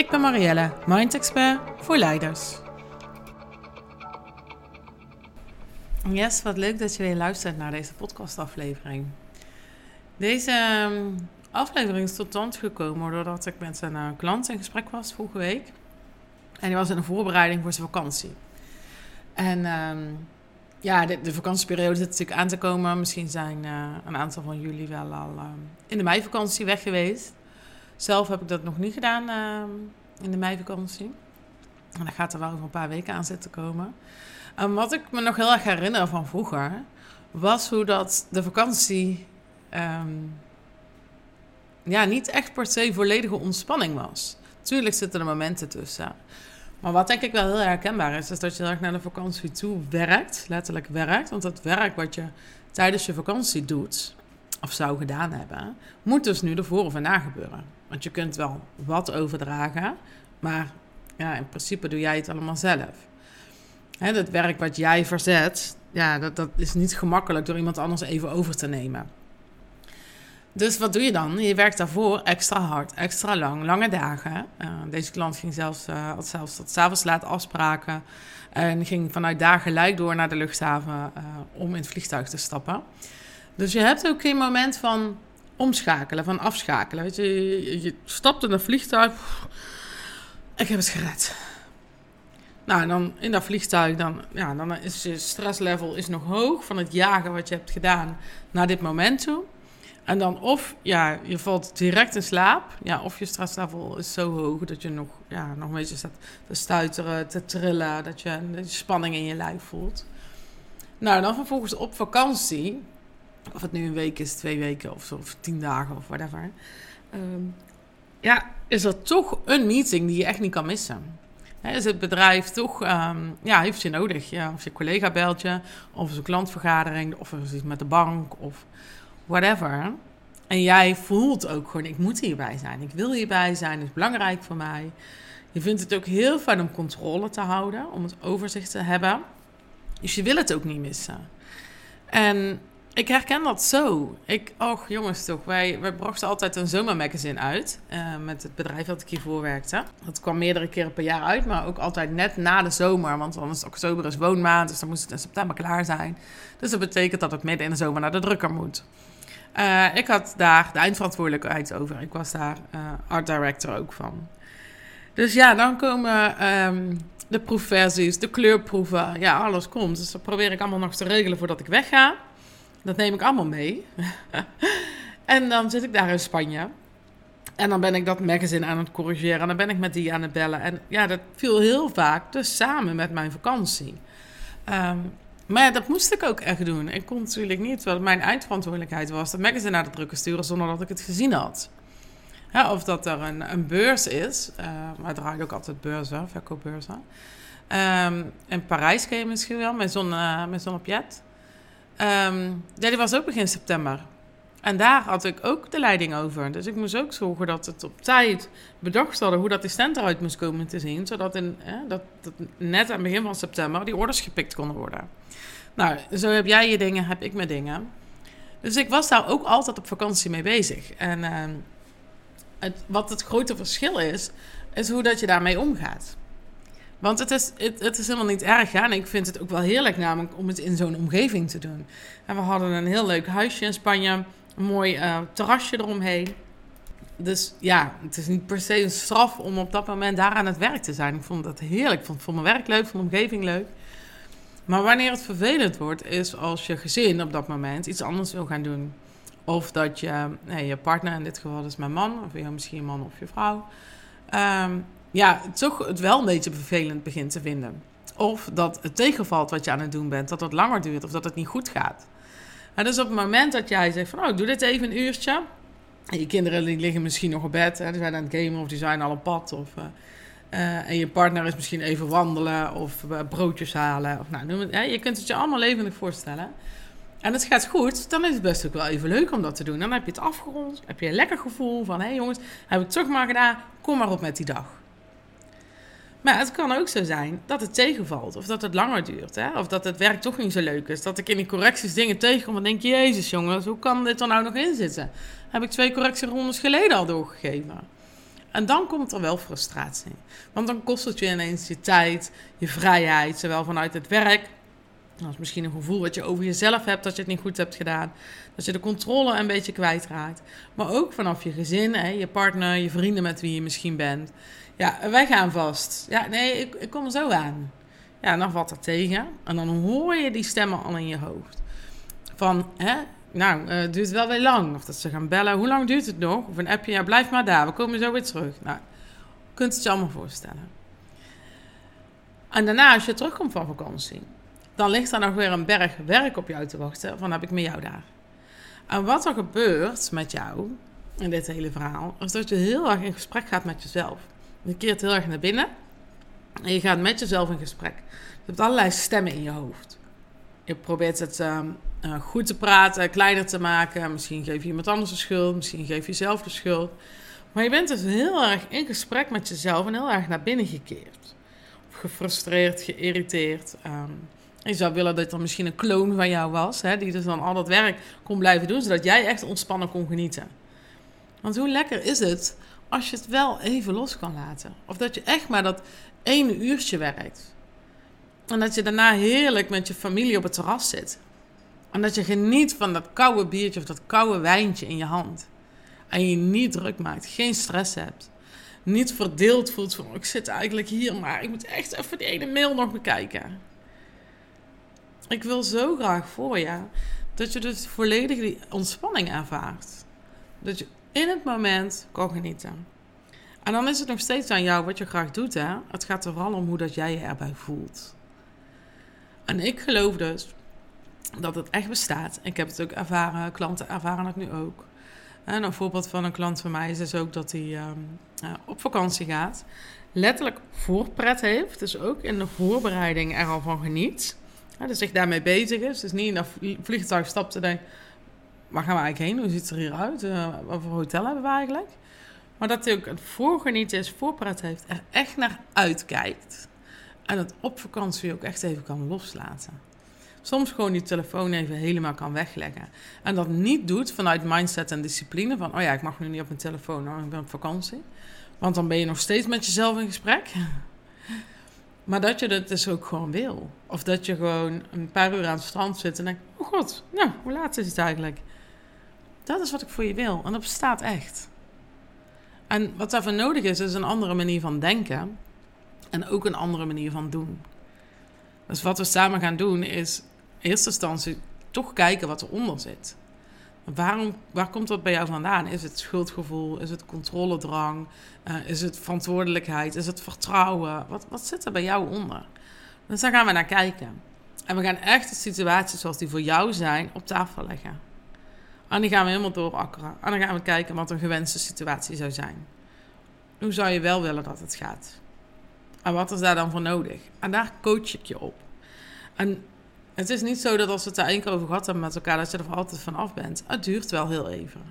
Ik ben Marielle, Mind Expert voor leiders. Yes, wat leuk dat je weer luistert naar deze podcastaflevering. Deze ehm, aflevering is tot stand gekomen doordat ik met een uh, klant in gesprek was vorige week. En die was in een voorbereiding voor zijn vakantie. En ehm, ja, de, de, vakantieperiode zit natuurlijk aan te komen. Misschien zijn uh, een aantal van jullie wel al uh, in de meivakantie weg geweest. Zelf heb ik dat nog niet gedaan in de meivakantie. En dat gaat er wel over een paar weken aan zitten komen. En wat ik me nog heel erg herinner van vroeger, was hoe dat de vakantie um, ja, niet echt per se volledige ontspanning was. Tuurlijk zitten er momenten tussen. Maar wat denk ik wel heel herkenbaar is, is dat je naar de vakantie toe werkt, letterlijk werkt. Want het werk wat je tijdens je vakantie doet, of zou gedaan hebben, moet dus nu ervoor of erna gebeuren. Want je kunt wel wat overdragen, maar ja, in principe doe jij het allemaal zelf. Hè, het werk wat jij verzet, ja, dat, dat is niet gemakkelijk door iemand anders even over te nemen. Dus wat doe je dan? Je werkt daarvoor extra hard, extra lang, lange dagen. Uh, deze klant ging zelfs, uh, had zelfs tot s'avonds laat afspraken. En ging vanuit daar gelijk door naar de luchthaven uh, om in het vliegtuig te stappen. Dus je hebt ook geen moment van omschakelen, van afschakelen. Je, je, stapt in een vliegtuig. Ik heb het gered. Nou, dan in dat vliegtuig, dan, ja, dan is je stresslevel is nog hoog van het jagen wat je hebt gedaan naar dit moment toe. En dan of ja, je valt direct in slaap, ja, of je stresslevel is zo hoog dat je nog, ja, nog een beetje staat te stuiteren, te trillen, dat je, je spanning in je lijf voelt. Nou, dan vervolgens op vakantie, of het nu een week is, twee weken of, zo, of tien dagen of whatever. Um, ja, is er toch een meeting die je echt niet kan missen. He, is het bedrijf toch, um, ja, heeft je nodig. Ja, of je collega belt je, of een klantvergadering, of is iets met de bank, of whatever. En jij voelt ook gewoon, ik moet hierbij zijn. Ik wil hierbij zijn, het is belangrijk voor mij. Je vindt het ook heel fijn om controle te houden, om het overzicht te hebben. Dus je wil het ook niet missen. En ik herken dat zo. Ik, och jongens toch, wij, wij brachten altijd een zomermagazine uit uh, met het bedrijf dat ik hiervoor werkte. Dat kwam meerdere keren per jaar uit, maar ook altijd net na de zomer. Want dan is oktober is woonmaand, dus dan moest het in september klaar zijn. Dus dat betekent dat het midden in de zomer naar de drukker moet. Uh, ik had daar de eindverantwoordelijkheid over. Ik was daar uh, art director ook van. Dus ja, dan komen um, de proefversies, de kleurproeven. Ja, alles komt. Dus dat probeer ik allemaal nog te regelen voordat ik wegga. Dat neem ik allemaal mee. en dan zit ik daar in Spanje. En dan ben ik dat magazine aan het corrigeren. En dan ben ik met die aan het bellen. En ja, dat viel heel vaak dus samen met mijn vakantie. Um, maar dat moest ik ook echt doen. Ik kon natuurlijk niet, het mijn eindverantwoordelijkheid was, dat magazine naar de drukker sturen zonder dat ik het gezien had. Of dat er een, een beurs is, uh, maar draait ook altijd beurzen, verkoopbeurzen. Um, in Parijs ken je misschien wel, met zo'n uh, met zo'n. Um, ja, die was ook begin september. En daar had ik ook de leiding over. Dus ik moest ook zorgen dat het op tijd bedacht hadden hoe dat die stand eruit moest komen te zien. Zodat in, dat, net aan het begin van september die orders gepikt konden worden. Nou, zo heb jij je dingen, heb ik mijn dingen. Dus ik was daar ook altijd op vakantie mee bezig. En uh, het, wat het grote verschil is, is hoe dat je daarmee omgaat. Want het is, het, het, is helemaal niet erg. En ik vind het ook wel heerlijk namelijk om het in zo'n omgeving te doen. En we hadden een heel leuk huisje in Spanje. Een mooi uh, terrasje eromheen. Dus ja, het is niet per se een straf om op dat moment daar aan het werk te zijn. Ik vond dat heerlijk. Ik vond, vond mijn werk leuk, vond de omgeving leuk. Maar wanneer het vervelend wordt, is als je gezin op dat moment iets anders wil gaan doen. Of dat je, nee, je partner, in dit geval is mijn man, of je misschien man of je vrouw, um, ja, toch het wel een beetje vervelend begint te vinden. Of dat het tegenvalt wat je aan het doen bent, dat het langer duurt of dat het niet goed gaat. En dus op het moment dat jij zegt van, oh, ik doe dit even een uurtje. En je kinderen liggen misschien nog op bed, hè, die zijn aan het gamen of die zijn al op pad. Of, uh, Eh, en je partner is misschien even wandelen of uh, broodjes halen. Of, nou, het, hè? Je kunt het je allemaal levendig voorstellen. En het gaat goed, dan is het best ook wel even leuk om dat te doen. Dan heb je het afgerond, heb je een lekker gevoel van... hé hey jongens, heb ik toch maar gedaan, kom maar op met die dag. Maar het kan ook zo zijn dat het tegenvalt. Of dat het langer duurt. Hè? Of dat het werk toch niet zo leuk is. Dat ik in die correcties dingen tegenkom en denk... Jezus jongens, hoe kan dit er nou nog in zitten? Heb ik twee correctierondes geleden al doorgegeven. En dan komt er wel frustratie. Want dan kost het je ineens je tijd, je vrijheid. Zowel vanuit het werk... Dat is misschien een gevoel wat je over jezelf hebt dat je het niet goed hebt gedaan. Dat je de controle een beetje kwijtraakt. Maar ook vanaf je gezin, hè, je partner, je vrienden met wie je misschien bent. Ja, wij gaan vast. Ja, nee, ik, ik kom zo aan. Ja, dan valt er tegen. En dan hoor je die stemmen al in je hoofd. Van, hè, nou, uh, het duurt wel weer lang. Of dat ze gaan bellen, hoe lang duurt het nog? Of een appje, ja, blijf maar daar, we komen zo weer terug. Nou, je kunt het je allemaal voorstellen. En daarna, als je terugkomt van vakantie, dan ligt er nog weer een berg werk op jou te wachten. Van, heb ik met jou daar. En wat er gebeurt met jou in dit hele verhaal, is dat je heel erg in gesprek gaat met jezelf. Je keert heel erg naar binnen. En je gaat met jezelf in gesprek. Je hebt allerlei stemmen in je hoofd. Je probeert het uh, goed te praten, kleiner te maken. Misschien geef je iemand anders de schuld. Misschien geef je jezelf de schuld. Maar je bent dus heel erg in gesprek met jezelf en heel erg naar binnen gekeerd. Of gefrustreerd, geïrriteerd. Um, je zou willen dat er misschien een kloon van jou was, hè, die dus dan al dat werk kon blijven doen, zodat jij echt ontspannen kon genieten. Want hoe lekker is het als je het wel even los kan laten. Of dat je echt maar dat ene uurtje werkt. En dat je daarna heerlijk met je familie op het terras zit. En dat je geniet van dat koude biertje of dat koude wijntje in je hand. En je niet druk maakt, geen stress hebt. Niet verdeeld voelt van, ik zit eigenlijk hier, maar ik moet echt even die ene mail nog bekijken. Ik wil zo graag voor je dat je dus volledig die ontspanning ervaart. Dat je in het moment kan genieten. En dan is het nog steeds aan jou wat je graag doet. Hè? Het gaat er vooral om hoe dat jij je erbij voelt. En ik geloof dus dat het echt bestaat. Ik heb het ook ervaren, klanten ervaren het nu ook. En een voorbeeld van een klant van mij is dus ook dat hij ehm, op vakantie gaat. Letterlijk voorpret heeft. Dus ook in de voorbereiding er al van geniet. dus zich daarmee bezig is. Dus niet in dat vliegtuig stapt en denkt waar gaan we eigenlijk heen? Hoe ziet het er hier uit? Uh, wat voor hotel hebben we eigenlijk? Maar dat hij ook het voorgenieten is, voorpret heeft, er echt naar uitkijkt. En het op vakantie ook echt even kan loslaten. Soms gewoon die telefoon even helemaal kan wegleggen. En dat niet doet vanuit mindset en discipline. Van, oh ja, ik mag nu niet op mijn telefoon, nou, ik ben op vakantie. Want dan ben je nog steeds met jezelf in gesprek. Maar dat je dat dus ook gewoon wil. Of dat je gewoon een paar uur aan het strand zit en denkt... Oh god, nou, hoe laat is het eigenlijk? Dat is wat ik voor je wil. En dat bestaat echt. En wat daarvoor nodig is, is een andere manier van denken. En ook een andere manier van doen. Dus wat we samen gaan doen, is in eerste instantie toch kijken wat eronder zit. Waarom, waar komt dat bij jou vandaan? Is het schuldgevoel? Is het controledrang? Uh, is het verantwoordelijkheid? Is het vertrouwen? Wat, wat zit er bij jou onder? Dus daar gaan we naar kijken. En we gaan echt de situaties zoals die voor jou zijn op tafel leggen. En die gaan we helemaal doorakkeren. En dan gaan we kijken wat een gewenste situatie zou zijn. Hoe zou je wel willen dat het gaat? En wat is daar dan voor nodig? En daar coach ik je op. En het is niet zo dat als we het daar één keer over gehad hebben met elkaar, dat je er altijd van af bent. Het duurt wel heel even.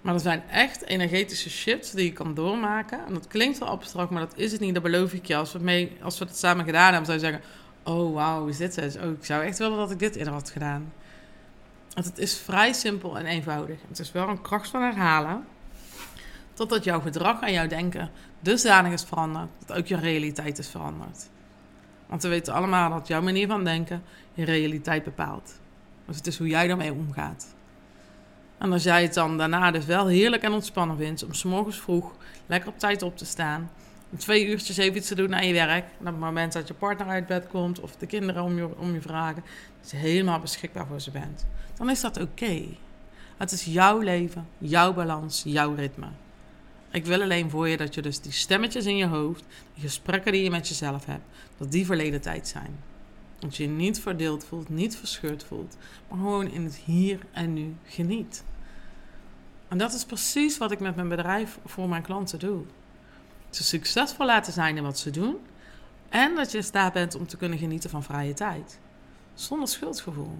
Maar er zijn echt energetische shifts die je kan doormaken. En dat klinkt wel abstract, maar dat is het niet. Dat beloof ik je. Als we, mee, als we het samen gedaan hebben, zou je zeggen... Oh, wauw, is dit? Oh, ik zou echt willen dat ik dit eerder had gedaan. Want het is vrij simpel en eenvoudig. Het is wel een kracht van herhalen. Totdat jouw gedrag en jouw denken dusdanig is veranderd... dat ook je realiteit is veranderd. Want we weten allemaal dat jouw manier van denken je realiteit bepaalt. Dus het is hoe jij daarmee omgaat. En als jij het dan daarna dus wel heerlijk en ontspannen vindt om s morgens vroeg lekker op tijd op te staan, twee uurtjes even iets te doen aan je werk, en op het moment dat je partner uit bed komt of de kinderen om je, om je vragen, dat je helemaal beschikbaar voor ze bent, dan is dat oké. Het is jouw leven, jouw balans, jouw ritme. Ik wil alleen voor je dat je dus die stemmetjes in je hoofd, die gesprekken die je met jezelf hebt, dat die verleden tijd zijn. Dat je je niet verdeeld voelt, niet verscheurd voelt, maar gewoon in het hier en nu geniet. En dat is precies wat ik met mijn bedrijf voor mijn klanten doe. Ze succesvol laten zijn in wat ze doen. En dat je in staat bent om te kunnen genieten van vrije tijd. Zonder schuldgevoel.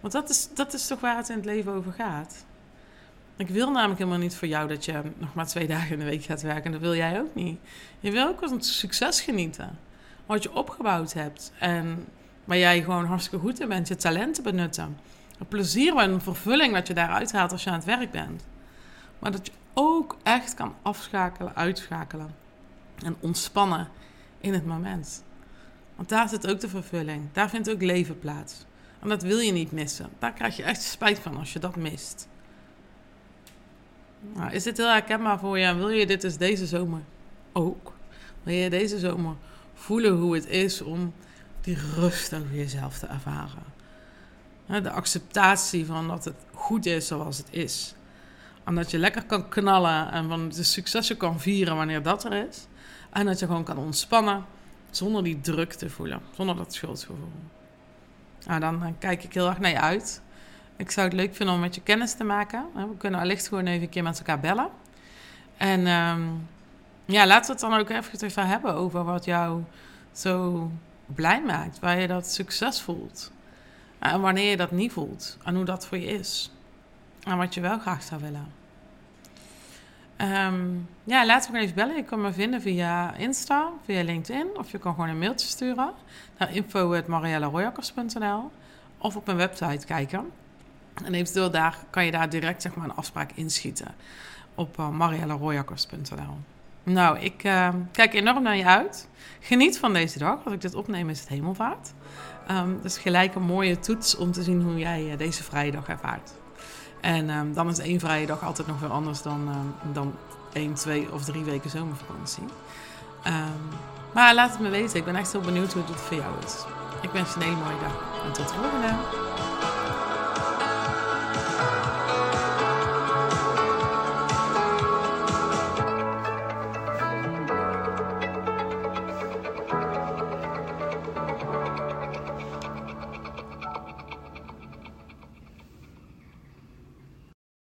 Want dat is, dat is toch waar het in het leven over gaat. Ik wil namelijk helemaal niet voor jou dat je nog maar twee dagen in de week gaat werken. En dat wil jij ook niet. Je wil ook van succes genieten. Wat je opgebouwd hebt. En waar jij gewoon hartstikke goed in bent. Je talenten benutten. Het plezier en vervulling dat je daaruit haalt als je aan het werk bent. Maar dat je ook echt kan afschakelen, uitschakelen. En ontspannen in het moment. Want daar zit ook de vervulling. Daar vindt ook leven plaats. En dat wil je niet missen. Daar krijg je echt spijt van als je dat mist. Nou, is dit heel herkenbaar voor je? Wil je dit dus deze zomer ook? Wil je deze zomer voelen hoe het is om die rust over jezelf te ervaren? De acceptatie van dat het goed is zoals het is. En dat je lekker kan knallen en van de successen kan vieren wanneer dat er is. En dat je gewoon kan ontspannen zonder die druk te voelen, zonder dat schuldgevoel. Nou, dan, kijk ik heel erg naar je uit. Ik zou het leuk vinden om met je kennis te maken. We kunnen allicht gewoon even een keer met elkaar bellen. En um, ja, laten we het dan ook even hebben over wat jou zo blij maakt. Waar je dat succes voelt. En wanneer je dat niet voelt. En hoe dat voor je is. En wat je wel graag zou willen. Um, ja, laat me even bellen. Je kan me vinden via Insta, via LinkedIn. Of je kan gewoon een mailtje sturen naar info.marielleroyakkers.nl Of op mijn website kijken. En eventueel daar kan je daar direct zeg maar, een afspraak inschieten. Op uh, Nou, ik uh, kijk enorm naar je uit. Geniet van deze dag. Als ik dit opneem is het hemelvaart. Um, dus gelijk een mooie toets om te zien hoe jij uh, deze vrije dag ervaart. En um, dan is één vrije dag altijd nog weer anders dan, um, dan één, twee of drie weken zomervakantie. Um, maar laat het me weten. Ik ben echt heel benieuwd hoe het voor jou is. Ik wens je een hele mooie dag. En tot de volgende.